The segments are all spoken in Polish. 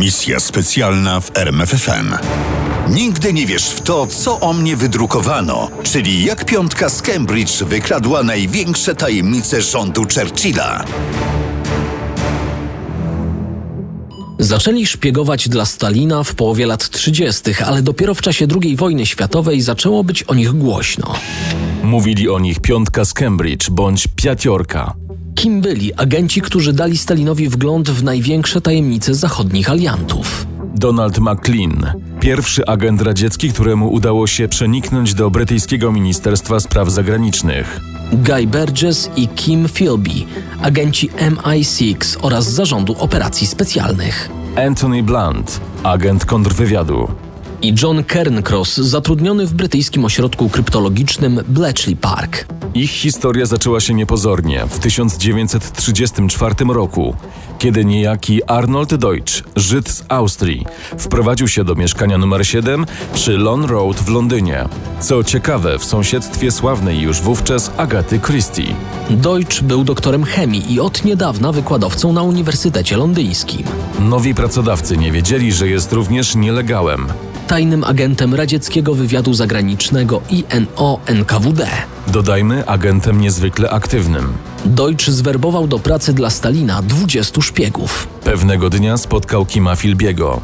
Misja specjalna w RMFFM. Nigdy nie wiesz w to, co o mnie wydrukowano, czyli jak piątka z Cambridge wykradła największe tajemnice rządu Churchilla. Zaczęli szpiegować dla Stalina w połowie lat 30., ale dopiero w czasie II wojny światowej zaczęło być o nich głośno. Mówili o nich piątka z Cambridge bądź piatiorka. Kim byli agenci, którzy dali Stalinowi wgląd w największe tajemnice zachodnich aliantów? Donald McLean, pierwszy agent radziecki, któremu udało się przeniknąć do brytyjskiego Ministerstwa Spraw Zagranicznych. Guy Burgess i Kim Philby, agenci MI6 oraz Zarządu Operacji Specjalnych. Anthony Blunt, agent kontrwywiadu. I John Cairncross, zatrudniony w brytyjskim ośrodku kryptologicznym Bletchley Park. Ich historia zaczęła się niepozornie w 1934 roku, kiedy niejaki Arnold Deutsch, Żyd z Austrii, wprowadził się do mieszkania numer 7 przy Lone Road w Londynie. Co ciekawe, w sąsiedztwie sławnej już wówczas Agaty Christie. Deutsch był doktorem chemii i od niedawna wykładowcą na Uniwersytecie Londyńskim. Nowi pracodawcy nie wiedzieli, że jest również nielegałem. Tajnym agentem radzieckiego wywiadu zagranicznego INO-NKWD. Dodajmy, agentem niezwykle aktywnym. Deutsch zwerbował do pracy dla Stalina 20 szpiegów. Pewnego dnia spotkał Kima Filbiego.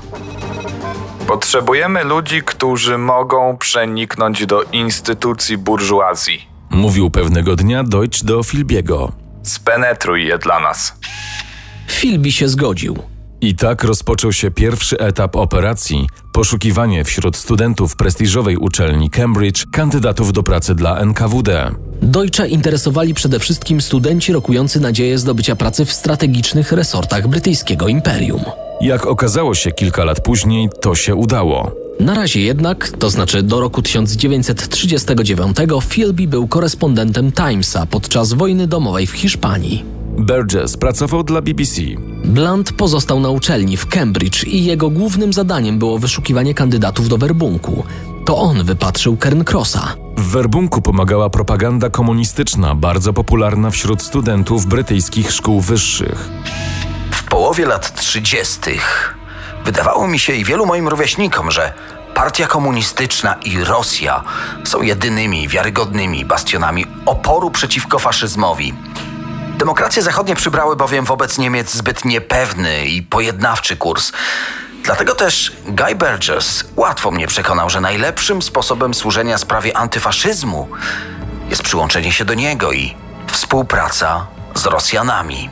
Potrzebujemy ludzi, którzy mogą przeniknąć do instytucji burżuazji. Mówił pewnego dnia Deutsch do Filbiego. Spenetruj je dla nas. Philby się zgodził. I tak rozpoczął się pierwszy etap operacji poszukiwanie wśród studentów prestiżowej uczelni Cambridge kandydatów do pracy dla NKWD. Deutscha interesowali przede wszystkim studenci rokujący nadzieję zdobycia pracy w strategicznych resortach brytyjskiego imperium. Jak okazało się kilka lat później, to się udało. Na razie jednak, to znaczy do roku 1939, Philby był korespondentem Timesa podczas wojny domowej w Hiszpanii. Burgess pracował dla BBC. Blunt pozostał na uczelni w Cambridge i jego głównym zadaniem było wyszukiwanie kandydatów do werbunku. To on wypatrzył Cairncrossa. W werbunku pomagała propaganda komunistyczna, bardzo popularna wśród studentów brytyjskich szkół wyższych. W połowie lat 30. wydawało mi się i wielu moim rówieśnikom, że Partia Komunistyczna i Rosja są jedynymi wiarygodnymi bastionami oporu przeciwko faszyzmowi. Demokracje zachodnie przybrały bowiem wobec Niemiec zbyt niepewny i pojednawczy kurs. Dlatego też Guy Burgess łatwo mnie przekonał, że najlepszym sposobem służenia sprawie antyfaszyzmu jest przyłączenie się do niego i współpraca z Rosjanami.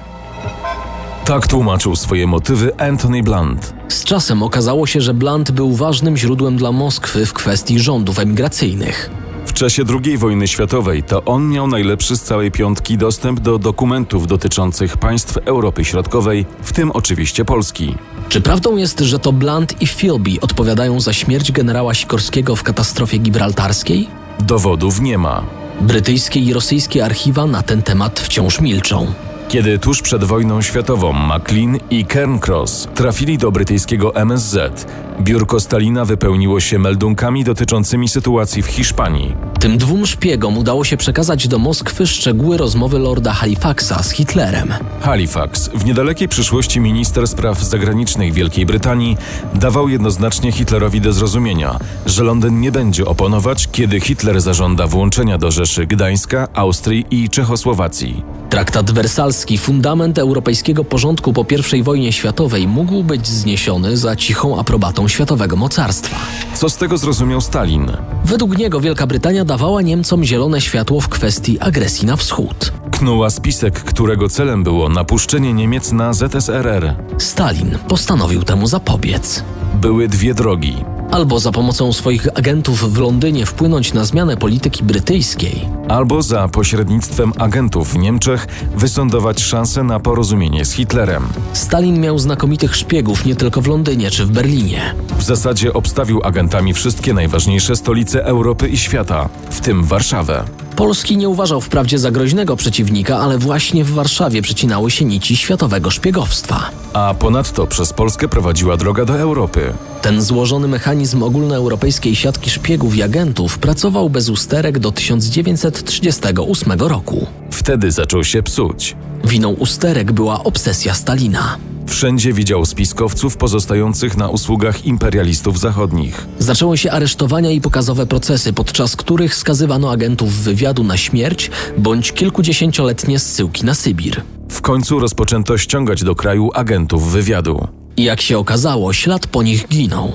Tak tłumaczył swoje motywy Anthony Blunt. Z czasem okazało się, że Blunt był ważnym źródłem dla Moskwy w kwestii rządów emigracyjnych. W czasie II wojny światowej to on miał najlepszy z całej piątki dostęp do dokumentów dotyczących państw Europy Środkowej, w tym oczywiście Polski. Czy prawdą jest, że to Blunt i Philby odpowiadają za śmierć generała Sikorskiego w katastrofie gibraltarskiej? Dowodów nie ma. Brytyjskie i rosyjskie archiwa na ten temat wciąż milczą. Kiedy tuż przed wojną światową McLean i Cairncross trafili do brytyjskiego MSZ, biurko Stalina wypełniło się meldunkami dotyczącymi sytuacji w Hiszpanii. Tym dwóm szpiegom udało się przekazać do Moskwy szczegóły rozmowy lorda Halifaxa z Hitlerem. Halifax, w niedalekiej przyszłości minister spraw zagranicznych Wielkiej Brytanii, dawał jednoznacznie Hitlerowi do zrozumienia, że Londyn nie będzie oponować, kiedy Hitler zażąda włączenia do Rzeszy Gdańska, Austrii i Czechosłowacji. Traktat wersalski, fundament europejskiego porządku po I wojnie światowej, mógł być zniesiony za cichą aprobatą światowego mocarstwa. Co z tego zrozumiał Stalin? Według niego Wielka Brytania dawała Niemcom zielone światło w kwestii agresji na wschód. Knuła spisek, którego celem było napuszczenie Niemiec na ZSRR. Stalin postanowił temu zapobiec. Były dwie drogi. Albo za pomocą swoich agentów w Londynie wpłynąć na zmianę polityki brytyjskiej, albo za pośrednictwem agentów w Niemczech wysądować szansę na porozumienie z Hitlerem. Stalin miał znakomitych szpiegów nie tylko w Londynie czy w Berlinie. W zasadzie obstawił agentami wszystkie najważniejsze stolice Europy i świata, w tym Warszawę. Polski nie uważał wprawdzie za groźnego przeciwnika, ale właśnie w Warszawie przecinały się nici światowego szpiegowstwa. A ponadto przez Polskę prowadziła droga do Europy. Ten złożony mechanizm ogólnoeuropejskiej siatki szpiegów i agentów pracował bez usterek do 1938 roku. Wtedy zaczął się psuć. Winą usterek była obsesja Stalina. Wszędzie widział spiskowców pozostających na usługach imperialistów zachodnich. Zaczęły się aresztowania i pokazowe procesy, podczas których skazywano agentów wywiadu na śmierć bądź kilkudziesięcioletnie zsyłki na Sybir. W końcu rozpoczęto ściągać do kraju agentów wywiadu. Jak się okazało, ślad po nich ginął.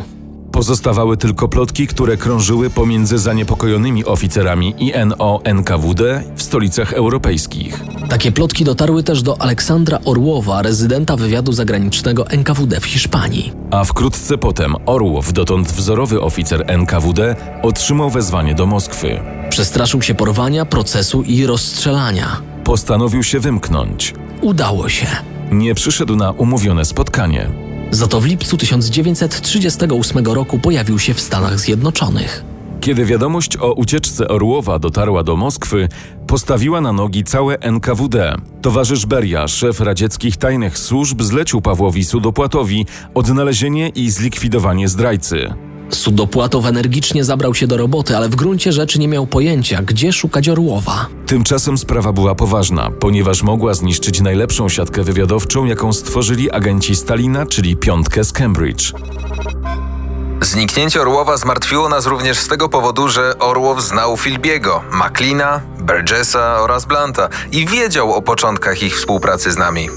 Pozostawały tylko plotki, które krążyły pomiędzy zaniepokojonymi oficerami INO-NKWD w stolicach europejskich. Takie plotki dotarły też do Aleksandra Orłowa, rezydenta wywiadu zagranicznego NKWD w Hiszpanii. A wkrótce potem Orłow, dotąd wzorowy oficer NKWD, otrzymał wezwanie do Moskwy. Przestraszył się porwania, procesu i rozstrzelania. Postanowił się wymknąć. Udało się. Nie przyszedł na umówione spotkanie. Za to w lipcu 1938 roku pojawił się w Stanach Zjednoczonych. Kiedy wiadomość o ucieczce Orłowa dotarła do Moskwy, postawiła na nogi całe NKWD. Towarzysz Beria, szef radzieckich tajnych służb, zlecił Pawłowi Sudopłatowi odnalezienie i zlikwidowanie zdrajcy. Sudopłatow energicznie zabrał się do roboty, ale w gruncie rzeczy nie miał pojęcia, gdzie szukać Orłowa. Tymczasem sprawa była poważna, ponieważ mogła zniszczyć najlepszą siatkę wywiadowczą, jaką stworzyli agenci Stalina, czyli piątkę z Cambridge. Zniknięcie Orłowa zmartwiło nas również z tego powodu, że Orłow znał Filbiego, Maclina, Burgessa oraz Blanta i wiedział o początkach ich współpracy z nami.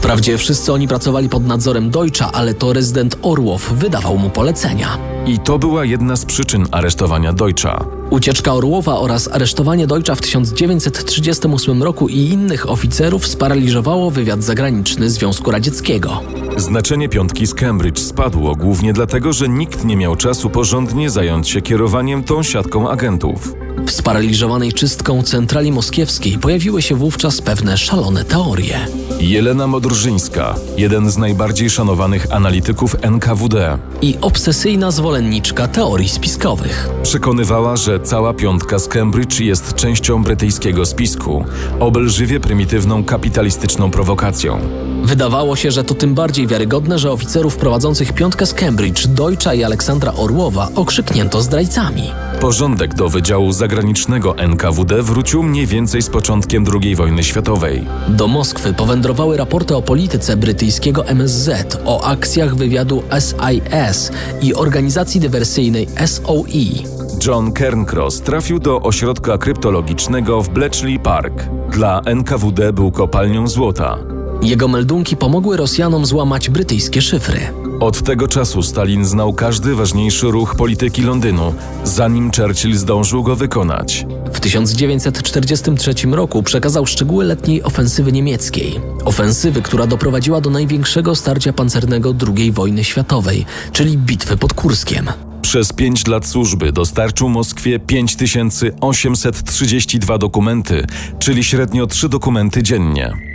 Wprawdzie wszyscy oni pracowali pod nadzorem Deutscha, ale to rezydent Orłow wydawał mu polecenia. I to była jedna z przyczyn aresztowania Deutscha. Ucieczka Orłowa oraz aresztowanie Deutscha w 1938 roku i innych oficerów sparaliżowało wywiad zagraniczny Związku Radzieckiego. Znaczenie piątki z Cambridge spadło głównie dlatego, że nikt nie miał czasu porządnie zająć się kierowaniem tą siatką agentów. W sparaliżowanej czystką centrali moskiewskiej pojawiły się wówczas pewne szalone teorie. Jelena Modrżyńska, jeden z najbardziej szanowanych analityków NKWD, I obsesyjna zwolenniczka teorii spiskowych. przekonywała, że cała piątka z Cambridge jest częścią brytyjskiego spisku, obelżywie prymitywną kapitalistyczną prowokacją. Wydawało się, że to tym bardziej wiarygodne, że oficerów prowadzących piątkę z Cambridge, Deutscha i Aleksandra Orłowa okrzyknięto zdrajcami. Porządek do Wydziału Zagranicznego NKWD wrócił mniej więcej z początkiem II wojny światowej. Do Moskwy powędrowały raporty o polityce brytyjskiego MSZ, o akcjach wywiadu SIS i organizacji dywersyjnej SOE. John Cairncross trafił do ośrodka kryptologicznego w Bletchley Park. Dla NKWD był kopalnią złota. Jego meldunki pomogły Rosjanom złamać brytyjskie szyfry. Od tego czasu Stalin znał każdy ważniejszy ruch polityki Londynu, zanim Churchill zdążył go wykonać. W 1943 roku przekazał szczegóły letniej ofensywy niemieckiej. Ofensywy, która doprowadziła do największego starcia pancernego II wojny światowej, czyli bitwy pod Kurskiem. Przez pięć lat służby dostarczył Moskwie 5832 dokumenty, czyli średnio trzy dokumenty dziennie.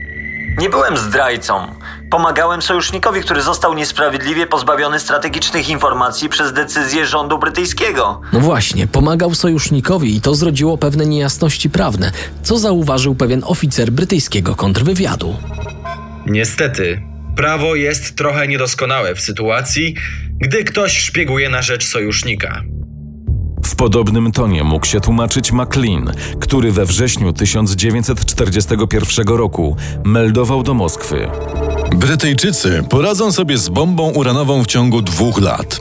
Nie byłem zdrajcą. Pomagałem sojusznikowi, który został niesprawiedliwie pozbawiony strategicznych informacji przez decyzję rządu brytyjskiego. No właśnie, pomagał sojusznikowi i to zrodziło pewne niejasności prawne, co zauważył pewien oficer brytyjskiego kontrwywiadu. Niestety, prawo jest trochę niedoskonałe w sytuacji, gdy ktoś szpieguje na rzecz sojusznika. W podobnym tonie mógł się tłumaczyć McLean, który we wrześniu 1941 roku meldował do Moskwy. Brytyjczycy poradzą sobie z bombą uranową w ciągu dwóch lat.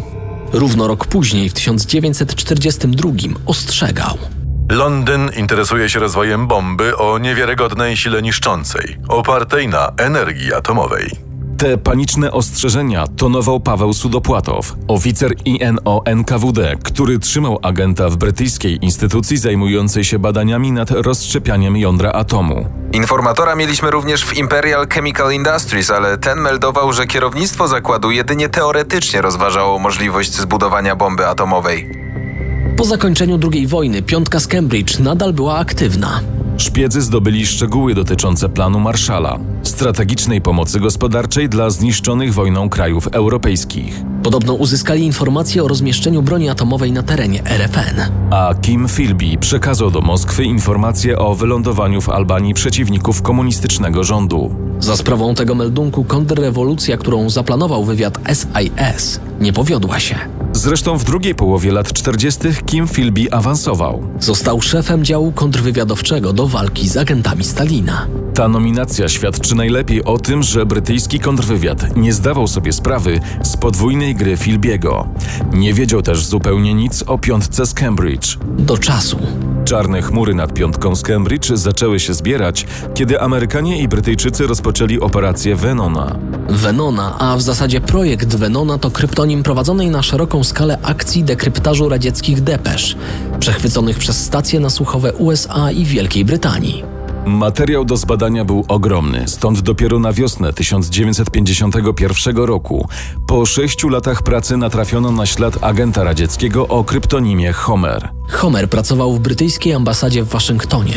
Równo rok później, w 1942, ostrzegał. Londyn interesuje się rozwojem bomby o niewiarygodnej sile niszczącej, opartej na energii atomowej. Te paniczne ostrzeżenia tonował Paweł Sudopłatow, oficer INO-NKWD, który trzymał agenta w brytyjskiej instytucji zajmującej się badaniami nad rozszczepianiem jądra atomu. Informatora mieliśmy również w Imperial Chemical Industries, ale ten meldował, że kierownictwo zakładu jedynie teoretycznie rozważało możliwość zbudowania bomby atomowej. Po zakończeniu II wojny piątka z Cambridge nadal była aktywna. Szpiedzy zdobyli szczegóły dotyczące planu Marszala, strategicznej pomocy gospodarczej dla zniszczonych wojną krajów europejskich. Podobno uzyskali informacje o rozmieszczeniu broni atomowej na terenie RFN. A Kim Philby przekazał do Moskwy informacje o wylądowaniu w Albanii przeciwników komunistycznego rządu. Za sprawą tego meldunku kontrrewolucja, którą zaplanował wywiad SIS, nie powiodła się. Zresztą w drugiej połowie lat 40. Kim Philby awansował. Został szefem działu kontrwywiadowczego do walki z agentami Stalina. Ta nominacja świadczy najlepiej o tym, że brytyjski kontrwywiad nie zdawał sobie sprawy z podwójnej gry Philbiego. Nie wiedział też zupełnie nic o piątce z Cambridge. Do czasu. Czarne chmury nad piątką z Cambridge zaczęły się zbierać, kiedy Amerykanie i Brytyjczycy rozpoczęli operację Venona. Venona, a w zasadzie projekt Venona to kryptonim prowadzonej na szeroką skalę akcji dekryptażu radzieckich depesz, przechwyconych przez stacje nasłuchowe USA i Wielkiej Brytanii. Materiał do zbadania był ogromny, stąd dopiero na wiosnę 1951 roku, po sześciu latach pracy natrafiono na ślad agenta radzieckiego o kryptonimie Homer. Homer pracował w brytyjskiej ambasadzie w Waszyngtonie.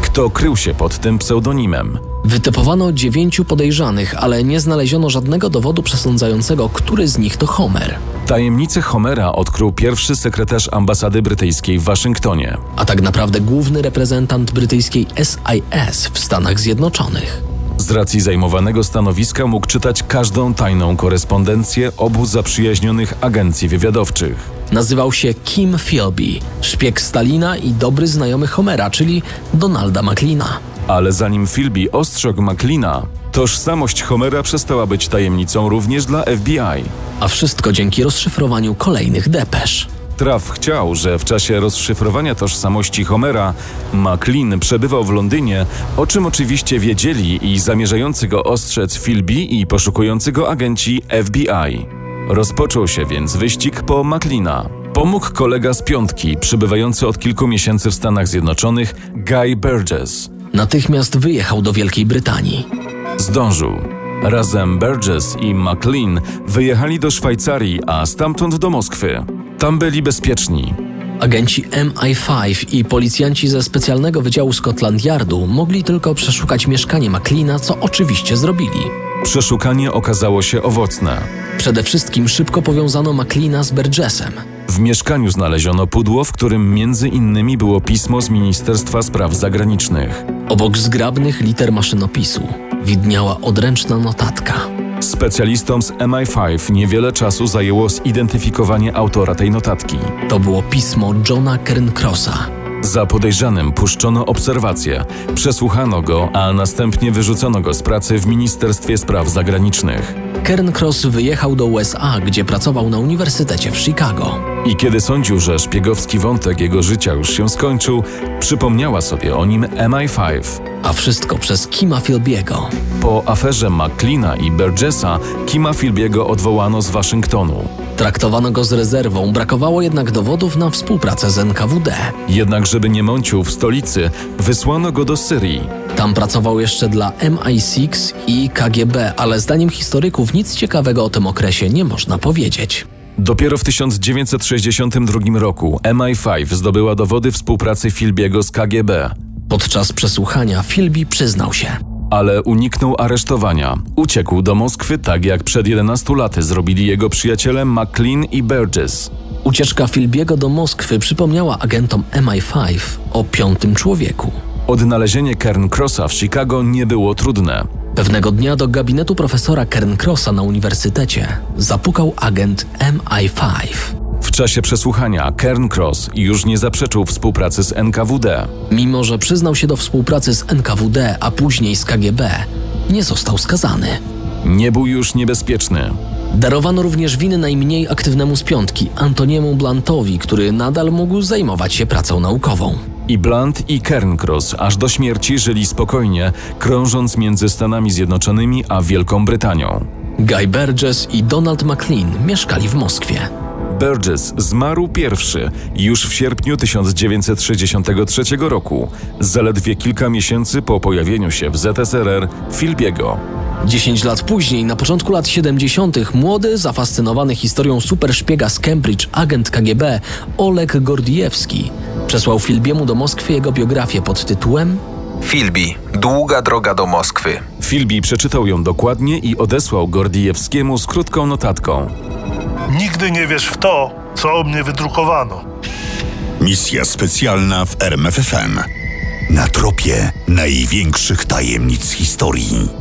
Kto krył się pod tym pseudonimem? Wytypowano dziewięciu podejrzanych, ale nie znaleziono żadnego dowodu przesądzającego, który z nich to Homer. Tajemnicę Homera odkrył pierwszy sekretarz ambasady brytyjskiej w Waszyngtonie. A tak naprawdę główny reprezentant brytyjskiej SIS w Stanach Zjednoczonych. Z racji zajmowanego stanowiska mógł czytać każdą tajną korespondencję obu zaprzyjaźnionych agencji wywiadowczych. Nazywał się Kim Philby, szpieg Stalina i dobry znajomy Homera, czyli Donalda McLeana. Ale zanim Philby ostrzegł McLeana, tożsamość Homera przestała być tajemnicą również dla FBI. A wszystko dzięki rozszyfrowaniu kolejnych depesz. Traf chciał, że w czasie rozszyfrowania tożsamości Homera McLean przebywał w Londynie, o czym oczywiście wiedzieli i zamierzający go ostrzec Philby i poszukujący go agenci FBI. Rozpoczął się więc wyścig po McLeana. Pomógł kolega z piątki, przybywający od kilku miesięcy w Stanach Zjednoczonych, Guy Burgess. Natychmiast wyjechał do Wielkiej Brytanii. Zdążył. Razem Burgess i McLean wyjechali do Szwajcarii, a stamtąd do Moskwy. Tam byli bezpieczni. Agenci MI5 i policjanci ze specjalnego wydziału Scotland Yardu mogli tylko przeszukać mieszkanie McLeana, co oczywiście zrobili. Przeszukanie okazało się owocne. Przede wszystkim szybko powiązano McLeana z Burgessem. W mieszkaniu znaleziono pudło, w którym między innymi było pismo z Ministerstwa Spraw Zagranicznych. Obok zgrabnych liter maszynopisu widniała odręczna notatka. Specjalistom z MI5 niewiele czasu zajęło zidentyfikowanie autora tej notatki. To było pismo Johna Kerncrossa. Za podejrzanym puszczono obserwację, przesłuchano go, a następnie wyrzucono go z pracy w Ministerstwie Spraw Zagranicznych. Kerncross wyjechał do USA, gdzie pracował na Uniwersytecie w Chicago. I kiedy sądził, że szpiegowski wątek jego życia już się skończył, przypomniała sobie o nim MI5. A wszystko przez Kima Philbiego. Po aferze McLeana i Burgessa, Kima Philbiego odwołano z Waszyngtonu. Traktowano go z rezerwą, brakowało jednak dowodów na współpracę z NKWD. Jednak, żeby nie mącił w stolicy, wysłano go do Syrii. Tam pracował jeszcze dla MI6 i KGB, ale zdaniem historyków nic ciekawego o tym okresie nie można powiedzieć. Dopiero w 1962 roku MI5 zdobyła dowody współpracy Philbiego z KGB. Podczas przesłuchania Philby przyznał się. Ale uniknął aresztowania. Uciekł do Moskwy tak jak przed 11 laty zrobili jego przyjaciele McLean i Burgess. Ucieczka Philbiego do Moskwy przypomniała agentom MI5 o piątym człowieku. Odnalezienie Kerncrossa w Chicago nie było trudne. Pewnego dnia do gabinetu profesora Kerncrossa na uniwersytecie zapukał agent MI5. W czasie przesłuchania Kerncross już nie zaprzeczył współpracy z NKWD. Mimo, że przyznał się do współpracy z NKWD, a później z KGB, nie został skazany. Nie był już niebezpieczny. Darowano również winy najmniej aktywnemu z piątki, Antoniemu Blantowi, który nadal mógł zajmować się pracą naukową. I Blunt i Cairncross aż do śmierci żyli spokojnie, krążąc między Stanami Zjednoczonymi a Wielką Brytanią. Guy Burgess i Donald MacLean mieszkali w Moskwie. Burgess zmarł pierwszy już w sierpniu 1963 roku, zaledwie kilka miesięcy po pojawieniu się w ZSRR Filbiego. 10 lat później, na początku lat 70., młody, zafascynowany historią superszpiega z Cambridge, agent KGB, Oleg Gordiewski, przesłał Filbiemu do Moskwy jego biografię pod tytułem Filbi. Długa droga do Moskwy. Filbi przeczytał ją dokładnie i odesłał Gordiewskiemu z krótką notatką. Nigdy nie wiesz w to, co o mnie wydrukowano. Misja specjalna w RMFFM. Na tropie największych tajemnic historii.